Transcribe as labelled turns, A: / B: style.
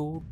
A: two